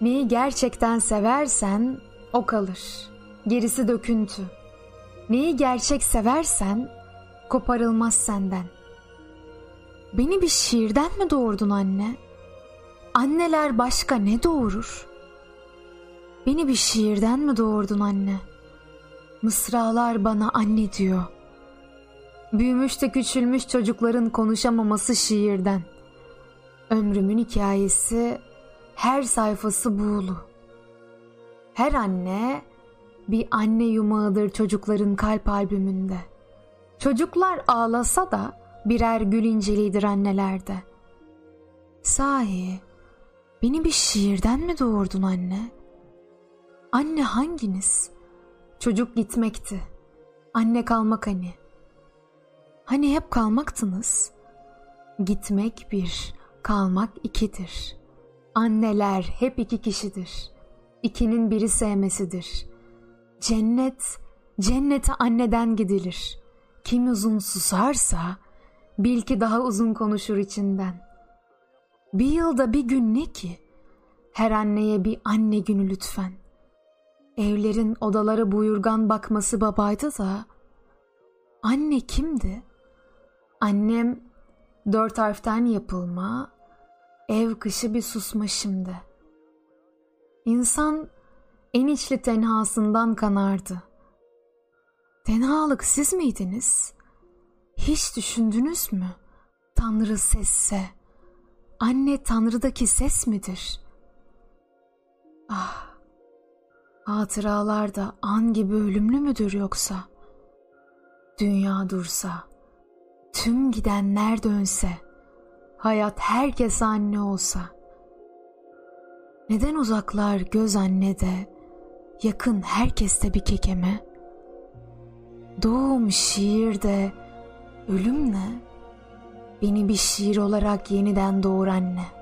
Neyi gerçekten seversen o kalır. Gerisi döküntü. Neyi gerçek seversen koparılmaz senden. Beni bir şiirden mi doğurdun anne? Anneler başka ne doğurur? Beni bir şiirden mi doğurdun anne? Mısralar bana anne diyor. Büyümüş de küçülmüş çocukların konuşamaması şiirden. Ömrümün hikayesi her sayfası buğulu. Her anne bir anne yumağıdır çocukların kalp albümünde. Çocuklar ağlasa da birer gül incelidir annelerde. Sahi beni bir şiirden mi doğurdun anne? Anne hanginiz? Çocuk gitmekti. Anne kalmak hani. Hani hep kalmaktınız. Gitmek bir, kalmak ikidir. Anneler hep iki kişidir. İkinin biri sevmesidir. Cennet, cennete anneden gidilir. Kim uzun susarsa, bil ki daha uzun konuşur içinden. Bir yılda bir gün ne ki? Her anneye bir anne günü lütfen. Evlerin odalara buyurgan bakması babaydı da, anne kimdi? Annem dört harften yapılma, ev kışı bir susma şimdi. İnsan en içli tenhasından kanardı. Tenhalık siz miydiniz? Hiç düşündünüz mü? Tanrı sesse, anne Tanrı'daki ses midir? Ah, hatıralar da an gibi ölümlü müdür yoksa? Dünya dursa, tüm gidenler dönse, hayat herkes anne olsa. Neden uzaklar göz annede, yakın herkeste bir kekeme? Doğum şiirde, ölüm ne? Beni bir şiir olarak yeniden doğur anne.